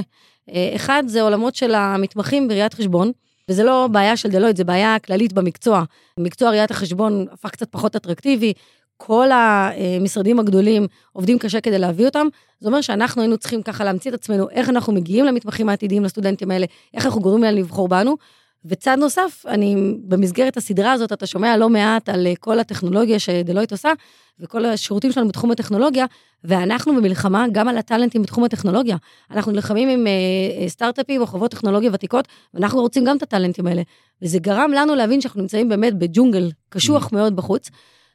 S4: אחד, זה עולמות של המתמחים בראיית חשבון. וזה לא בעיה של דלויט, זה בעיה כללית במקצוע. מקצוע ראיית החשבון הפך קצת פחות אטרקטיבי, כל המשרדים הגדולים עובדים קשה כדי להביא אותם, זה אומר שאנחנו היינו צריכים ככה להמציא את עצמנו, איך אנחנו מגיעים למתמחים העתידיים, לסטודנטים האלה, איך אנחנו גורמים להם לבחור בנו. וצד נוסף, אני, במסגרת הסדרה הזאת, אתה שומע לא מעט על כל הטכנולוגיה שדלויט עושה, וכל השירותים שלנו בתחום הטכנולוגיה, ואנחנו במלחמה גם על הטאלנטים בתחום הטכנולוגיה. אנחנו נלחמים עם uh, סטארט-אפים או חברות טכנולוגיה ותיקות, ואנחנו רוצים גם את הטאלנטים האלה. וזה גרם לנו להבין שאנחנו נמצאים באמת בג'ונגל קשוח mm. מאוד בחוץ.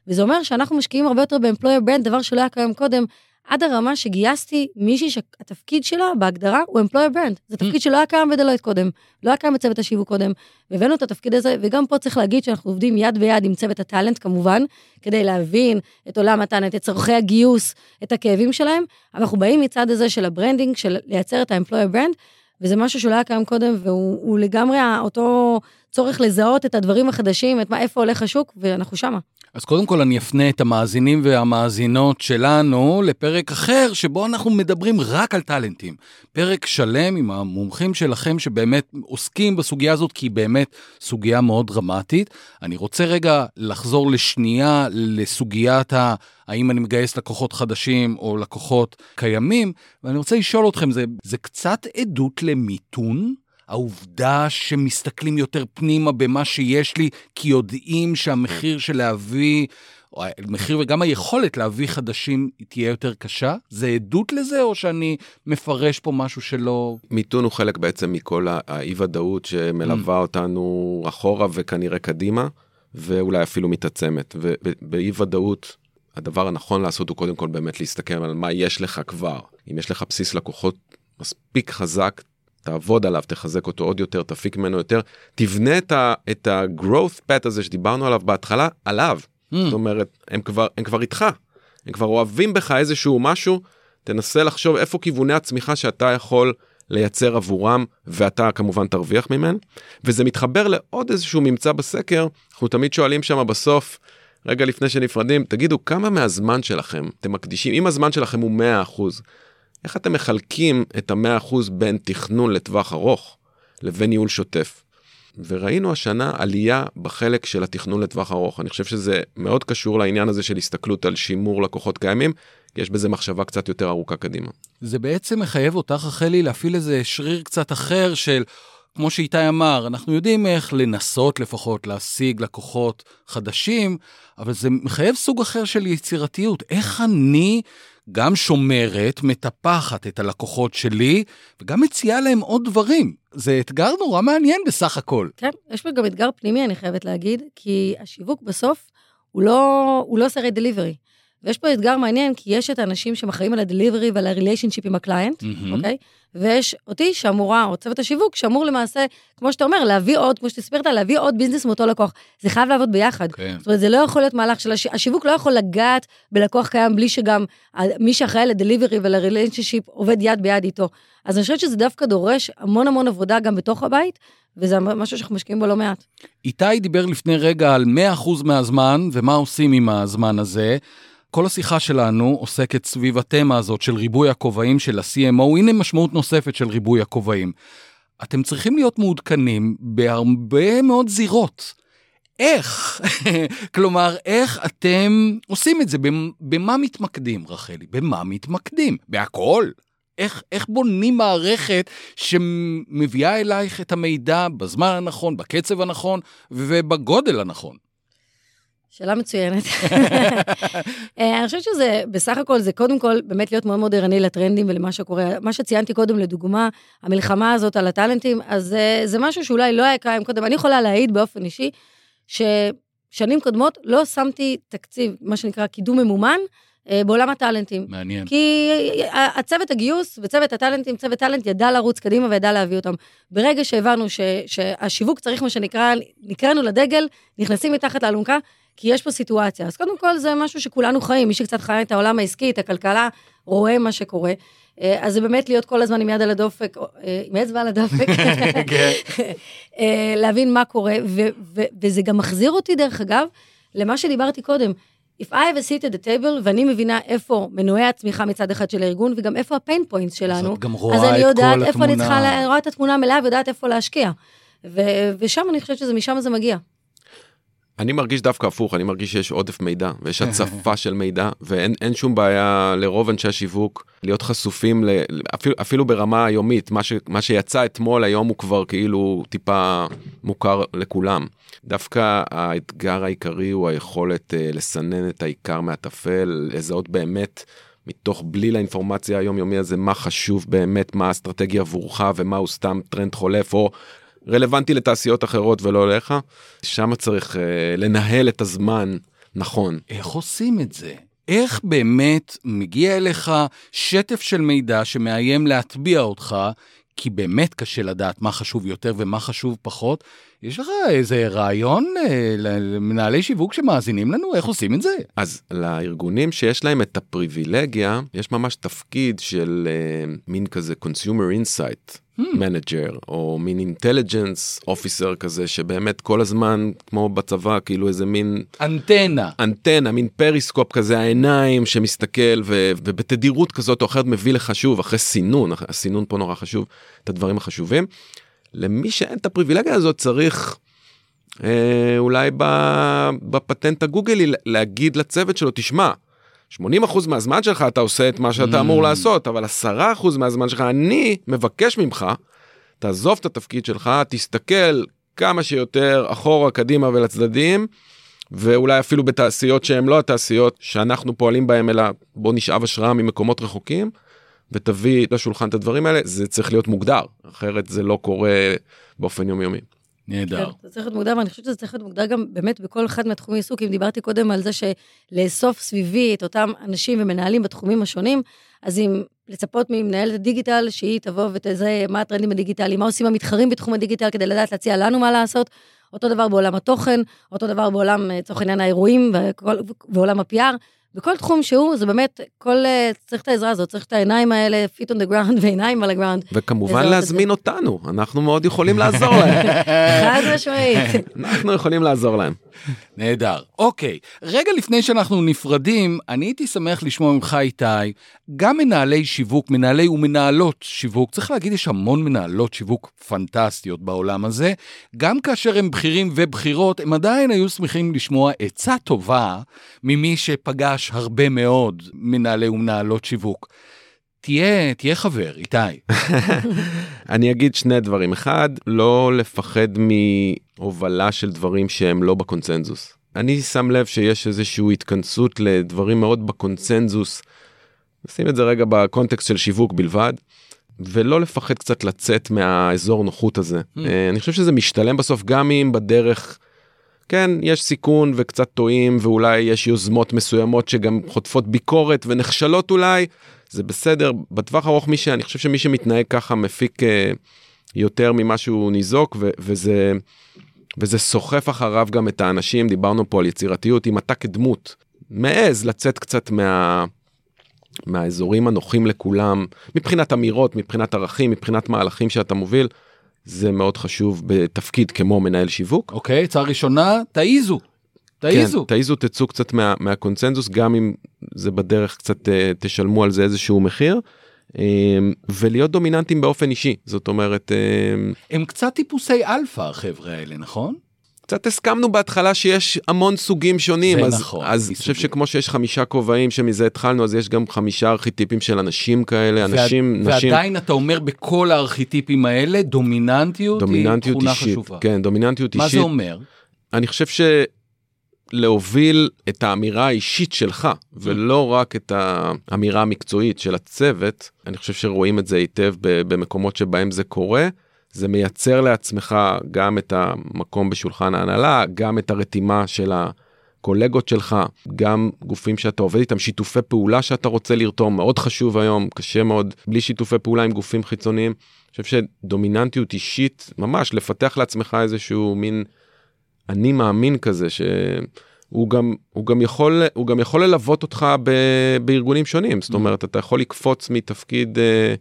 S4: וזה אומר שאנחנו משקיעים הרבה יותר ב employer brand, דבר שלא היה קיים קודם, עד הרמה שגייסתי מישהי שהתפקיד שלה בהגדרה הוא employer brand. זה תפקיד שלא היה קיים בדלויט קודם, לא היה קיים בצוות השיווק קודם, והבאנו את התפקיד הזה, וגם פה צריך להגיד שאנחנו עובדים יד ביד עם צוות ה talent כמובן, כדי להבין את עולם ה talent, את צורכי הגיוס, את הכאבים שלהם, אבל אנחנו באים מצד הזה של ה branding, של לייצר את ה employer brand, וזה משהו שלא היה קיים קודם, והוא לגמרי אותו צורך לזהות את הדברים החדשים, את מה, איפה הולך השוק, ואנחנו שמה.
S2: אז קודם כל אני אפנה את המאזינים והמאזינות שלנו לפרק אחר, שבו אנחנו מדברים רק על טאלנטים. פרק שלם עם המומחים שלכם שבאמת עוסקים בסוגיה הזאת, כי היא באמת סוגיה מאוד דרמטית. אני רוצה רגע לחזור לשנייה לסוגיית ה... האם אני מגייס לקוחות חדשים או לקוחות קיימים, ואני רוצה לשאול אתכם, זה, זה קצת עדות למיתון? העובדה שמסתכלים יותר פנימה במה שיש לי, כי יודעים שהמחיר של להביא, או המחיר וגם היכולת להביא חדשים תהיה יותר קשה? זה עדות לזה, או שאני מפרש פה משהו שלא...
S3: מיתון הוא חלק בעצם מכל האי-ודאות שמלווה mm. אותנו אחורה וכנראה קדימה, ואולי אפילו מתעצמת. ובאי-ודאות, הדבר הנכון לעשות הוא קודם כל באמת להסתכל על מה יש לך כבר. אם יש לך בסיס לקוחות מספיק חזק, תעבוד עליו, תחזק אותו עוד יותר, תפיק ממנו יותר, תבנה את, ה, את ה-growth path הזה שדיברנו עליו בהתחלה, עליו. Mm. זאת אומרת, הם כבר, הם כבר איתך, הם כבר אוהבים בך איזשהו משהו, תנסה לחשוב איפה כיווני הצמיחה שאתה יכול לייצר עבורם, ואתה כמובן תרוויח ממנו. וזה מתחבר לעוד איזשהו ממצא בסקר, אנחנו תמיד שואלים שם בסוף, רגע לפני שנפרדים, תגידו כמה מהזמן שלכם אתם מקדישים, אם הזמן שלכם הוא 100%, איך אתם מחלקים את המאה אחוז בין תכנון לטווח ארוך לבין ניהול שוטף? וראינו השנה עלייה בחלק של התכנון לטווח ארוך. אני חושב שזה מאוד קשור לעניין הזה של הסתכלות על שימור לקוחות קיימים, כי יש בזה מחשבה קצת יותר ארוכה קדימה.
S2: זה בעצם מחייב אותך, רחלי, להפעיל איזה שריר קצת אחר של... כמו שאיתי אמר, אנחנו יודעים איך לנסות לפחות להשיג לקוחות חדשים, אבל זה מחייב סוג אחר של יצירתיות. איך אני גם שומרת, מטפחת את הלקוחות שלי, וגם מציעה להם עוד דברים. זה אתגר נורא מעניין בסך הכל.
S4: כן, יש פה גם אתגר פנימי, אני חייבת להגיד, כי השיווק בסוף הוא לא, הוא לא עושה דליברי. ויש פה אתגר מעניין, כי יש את האנשים שמחראים על הדליברי ועל הריליישנשיפ עם הקליינט,
S2: מהמם.
S4: אוקיי? ויש אותי שאמורה, או צוות השיווק, שאמור למעשה, כמו שאתה אומר, להביא עוד, כמו שתספרת, להביא עוד ביזנס מאותו לקוח. זה חייב לעבוד ביחד.
S2: כן.
S4: זאת אומרת, זה לא יכול להיות מהלך של הש... השיווק לא יכול לגעת בלקוח קיים בלי שגם מי שאחראי לדליברי ולריליישנשיפ עובד יד ביד איתו. אז אני חושבת שזה דווקא דורש המון המון עבודה גם בתוך הבית, וזה משהו שאנחנו משקיעים בו לא מעט.
S2: איתי דיבר לפני רגע על 100% מהזמן, ומה עושים עם הזמן הזה. כל השיחה שלנו עוסקת סביב התמה הזאת של ריבוי הכובעים של ה-CMO, הנה משמעות נוספת של ריבוי הכובעים. אתם צריכים להיות מעודכנים בהרבה מאוד זירות. איך? כלומר, איך אתם עושים את זה? במ- במה מתמקדים, רחלי? במה מתמקדים? בהכל? איך, איך בונים מערכת שמביאה אלייך את המידע בזמן הנכון, בקצב הנכון ובגודל הנכון?
S4: שאלה מצוינת. אה, אני חושבת שזה, בסך הכל, זה קודם כל באמת להיות מאוד מאוד ערני לטרנדים ולמה שקורה. מה שציינתי קודם, לדוגמה, המלחמה הזאת על הטאלנטים, אז אה, זה משהו שאולי לא היה קיים קודם. אני יכולה להעיד באופן אישי, ששנים קודמות לא שמתי תקציב, מה שנקרא קידום ממומן, אה, בעולם הטאלנטים.
S2: מעניין.
S4: כי הצוות הגיוס וצוות הטאלנטים, צוות טאלנט ידע לרוץ קדימה וידע להביא אותם. ברגע שהבנו ש, שהשיווק צריך מה שנקרא, נקראנו לדגל, נכנסים מתחת לאלונקה, כי יש פה סיטואציה. אז קודם כל זה משהו שכולנו חיים, מי שקצת חי את העולם העסקי, את הכלכלה, רואה מה שקורה. אה, אז זה באמת להיות כל הזמן עם יד על הדופק, אה, עם אצבע על הדופק,
S2: כן.
S4: אה, להבין מה קורה, ו- ו- וזה גם מחזיר אותי, דרך אגב, למה שדיברתי קודם. If I have a seat at the table, ואני מבינה איפה מנועי הצמיחה מצד אחד של הארגון, וגם איפה הפיין פוינטס שלנו,
S2: את גם
S4: אז אני יודעת איפה אני
S2: התמונה.
S4: צריכה, לה- רואה את התמונה המלאה ויודעת איפה להשקיע. ו- ושם אני חושבת שזה, משם זה מגיע.
S3: אני מרגיש דווקא הפוך, אני מרגיש שיש עודף מידע ויש הצפה של מידע ואין אין שום בעיה לרוב אנשי השיווק להיות חשופים ל, אפילו, אפילו ברמה היומית, מה, ש, מה שיצא אתמול היום הוא כבר כאילו טיפה מוכר לכולם. דווקא האתגר העיקרי הוא היכולת אה, לסנן את העיקר מהטפל, לזהות באמת מתוך בליל האינפורמציה היומיומי הזה מה חשוב באמת, מה האסטרטגיה עבורך ומה הוא סתם טרנד חולף או רלוונטי לתעשיות אחרות ולא אליך, שם צריך uh, לנהל את הזמן נכון.
S2: איך עושים את זה? איך באמת מגיע אליך שטף של מידע שמאיים להטביע אותך, כי באמת קשה לדעת מה חשוב יותר ומה חשוב פחות. יש לך איזה רעיון אה, למנהלי שיווק שמאזינים לנו? איך עושים את זה?
S3: אז לארגונים שיש להם את הפריבילגיה, יש ממש תפקיד של uh, מין כזה consumer insight. manager או מין intelligence officer כזה שבאמת כל הזמן כמו בצבא כאילו איזה מין
S2: אנטנה.
S3: אנטנה מין פריסקופ כזה העיניים שמסתכל ו, ובתדירות כזאת או אחרת מביא לך שוב אחרי סינון הסינון פה נורא חשוב את הדברים החשובים. למי שאין את הפריבילגיה הזאת צריך אה, אולי בפטנט הגוגלי להגיד לצוות שלו תשמע. 80% מהזמן שלך אתה עושה את מה שאתה אמור לעשות, אבל 10% מהזמן שלך אני מבקש ממך, תעזוב את התפקיד שלך, תסתכל כמה שיותר אחורה, קדימה ולצדדים, ואולי אפילו בתעשיות שהן לא התעשיות שאנחנו פועלים בהן, אלא בוא נשאב השראה ממקומות רחוקים, ותביא לשולחן את הדברים האלה, זה צריך להיות מוגדר, אחרת זה לא קורה באופן יומיומי.
S2: נהדר.
S4: כן, זה צריך להיות מוגדר, ואני חושבת שזה צריך להיות מוגדר גם באמת בכל אחד מהתחומי עיסוק. אם דיברתי קודם על זה שלאסוף סביבי את אותם אנשים ומנהלים בתחומים השונים, אז אם לצפות ממנהלת הדיגיטל, שהיא תבוא ותזהה מה הטרנדים הדיגיטליים, מה עושים המתחרים בתחום הדיגיטל כדי לדעת להציע לנו מה לעשות, אותו דבר בעולם התוכן, אותו דבר בעולם, לצורך העניין, האירועים וכל, ועולם ה-PR. בכל תחום שהוא, זה באמת, כל, צריך את העזרה הזאת, צריך את העיניים האלה, feet on the ground ועיניים על הגראונד.
S3: וכמובן להזמין אותנו, אנחנו מאוד יכולים לעזור להם.
S4: חד משמעית.
S3: אנחנו יכולים לעזור להם.
S2: נהדר. אוקיי, רגע לפני שאנחנו נפרדים, אני הייתי שמח לשמוע ממך, איתי, גם מנהלי שיווק, מנהלי ומנהלות שיווק, צריך להגיד, יש המון מנהלות שיווק פנטסטיות בעולם הזה, גם כאשר הם בכירים ובכירות, הם עדיין היו שמחים לשמוע עצה טובה ממי שפגש הרבה מאוד מנהלי ומנהלות שיווק. תהיה, תהיה חבר, איתי.
S3: אני אגיד שני דברים. אחד, לא לפחד מהובלה של דברים שהם לא בקונצנזוס. אני שם לב שיש איזושהי התכנסות לדברים מאוד בקונצנזוס. נשים את זה רגע בקונטקסט של שיווק בלבד. ולא לפחד קצת לצאת מהאזור נוחות הזה. Mm. אני חושב שזה משתלם בסוף גם אם בדרך כן, יש סיכון וקצת טועים, ואולי יש יוזמות מסוימות שגם חוטפות ביקורת ונכשלות אולי, זה בסדר. בטווח הארוך, מי ש... אני חושב שמי שמתנהג ככה מפיק אה, יותר ממה שהוא ניזוק, ו- וזה, וזה סוחף אחריו גם את האנשים, דיברנו פה על יצירתיות, אם אתה כדמות מעז לצאת קצת מה... מהאזורים הנוחים לכולם, מבחינת אמירות, מבחינת ערכים, מבחינת מהלכים שאתה מוביל, זה מאוד חשוב בתפקיד כמו מנהל שיווק.
S2: אוקיי, הצעה ראשונה, תעיזו. תעיזו.
S3: כן, תעיזו, תצאו קצת מה, מהקונצנזוס, גם אם זה בדרך קצת אה, תשלמו על זה איזשהו מחיר. אה, ולהיות דומיננטים באופן אישי, זאת אומרת... אה,
S2: הם קצת טיפוסי אלפא, החבר'ה האלה, נכון?
S3: קצת הסכמנו בהתחלה שיש המון סוגים שונים, אז,
S2: נכון,
S3: אז אני. חושב שכמו שיש חמישה כובעים שמזה התחלנו, אז יש גם חמישה ארכיטיפים של אנשים כאלה, אנשים,
S2: ועד,
S3: נשים,
S2: ועדיין אתה אומר בכל הארכיטיפים האלה, דומיננטיות,
S3: דומיננטיות
S2: היא תכונה
S3: אישית,
S2: חשובה.
S3: כן, דומיננטיות
S2: מה
S3: אישית,
S2: זה אומר?
S3: אני חושב שלהוביל את האמירה האישית שלך, ולא רק את האמירה המקצועית של הצוות, אני חושב שרואים את זה היטב במקומות שבהם זה קורה. זה מייצר לעצמך גם את המקום בשולחן ההנהלה, גם את הרתימה של הקולגות שלך, גם גופים שאתה עובד איתם, שיתופי פעולה שאתה רוצה לרתום, מאוד חשוב היום, קשה מאוד, בלי שיתופי פעולה עם גופים חיצוניים. אני חושב שדומיננטיות אישית, ממש לפתח לעצמך איזשהו מין אני מאמין כזה, שהוא גם, הוא גם, יכול, הוא גם יכול ללוות אותך ב, בארגונים שונים, זאת אומרת, אתה יכול לקפוץ מתפקיד... אה,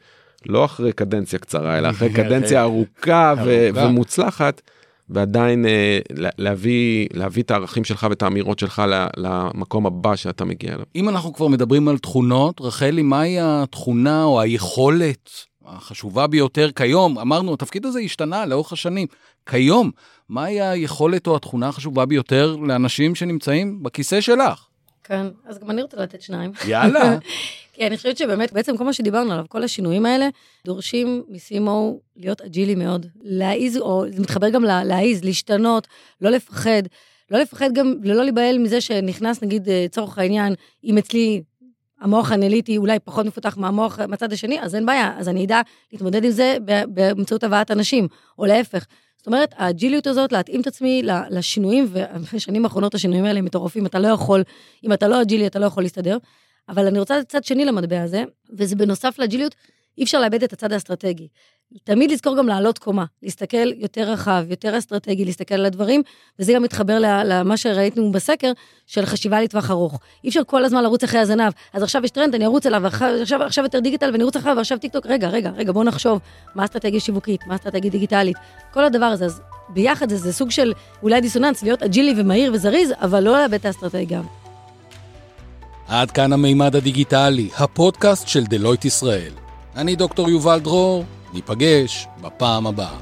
S3: לא אחרי קדנציה קצרה, אלא אחרי קדנציה ארוכה ו-. ומוצלחת, ועדיין אה, לה- להביא, להביא את הערכים שלך ואת האמירות שלך ל- למקום הבא שאתה מגיע אליו.
S2: אם אנחנו כבר מדברים על תכונות, רחלי, מהי התכונה או היכולת החשובה ביותר כיום? אמרנו, התפקיד הזה השתנה לאורך השנים. כיום, מהי היכולת או התכונה החשובה ביותר לאנשים שנמצאים בכיסא שלך?
S4: כן, אז גם אני רוצה לתת שניים.
S2: יאללה.
S4: כי אני חושבת שבאמת, בעצם כל מה שדיברנו עליו, כל השינויים האלה, דורשים מסימו להיות אג'ילי מאוד. להעיז, או זה מתחבר גם לה- להעיז, להשתנות, לא לפחד. לא לפחד גם, ולא להיבהל מזה שנכנס, נגיד, אה, לצורך העניין, אם אצלי המוח האנליטי אולי פחות מפותח מהמוח מהצד השני, אז אין בעיה, אז אני אדע להתמודד עם זה באמצעות הבאת אנשים, או להפך. זאת אומרת, האג'יליות הזאת, להתאים את עצמי לשינויים, ובשנים האחרונות השינויים האלה הם מטורפים, אתה לא יכול, אם אתה לא אג'ילי, אתה לא יכול להסתדר. אבל אני רוצה צד שני למטבע הזה, וזה בנוסף לאג'יליות, אי אפשר לאבד את הצד האסטרטגי. תמיד לזכור גם לעלות קומה, להסתכל יותר רחב, יותר אסטרטגי, להסתכל על הדברים, וזה גם מתחבר למה שראינו בסקר, של חשיבה לטווח ארוך. אי אפשר כל הזמן לרוץ אחרי הזנב, אז עכשיו יש טרנד, אני ארוץ אליו, עכשיו, עכשיו יותר דיגיטל ואני ארוץ אחריו, ועכשיו טיקטוק, רגע, רגע, רגע, בואו נחשוב, מה האסטרטגיה שיווקית, מה האסטרטגיה דיגיטלית, כל הדבר הזה, אז ביחד זה, זה סוג של אולי דיסוננס, להיות אג'ילי ומהיר וזריז, אבל לא לאבד את האסטרטגיה.
S2: עד כאן המימד הדיגיטלי, הפודקאסט של דלויט ישראל. אני דוקטור יובל דרור, ניפגש בפעם הבאה.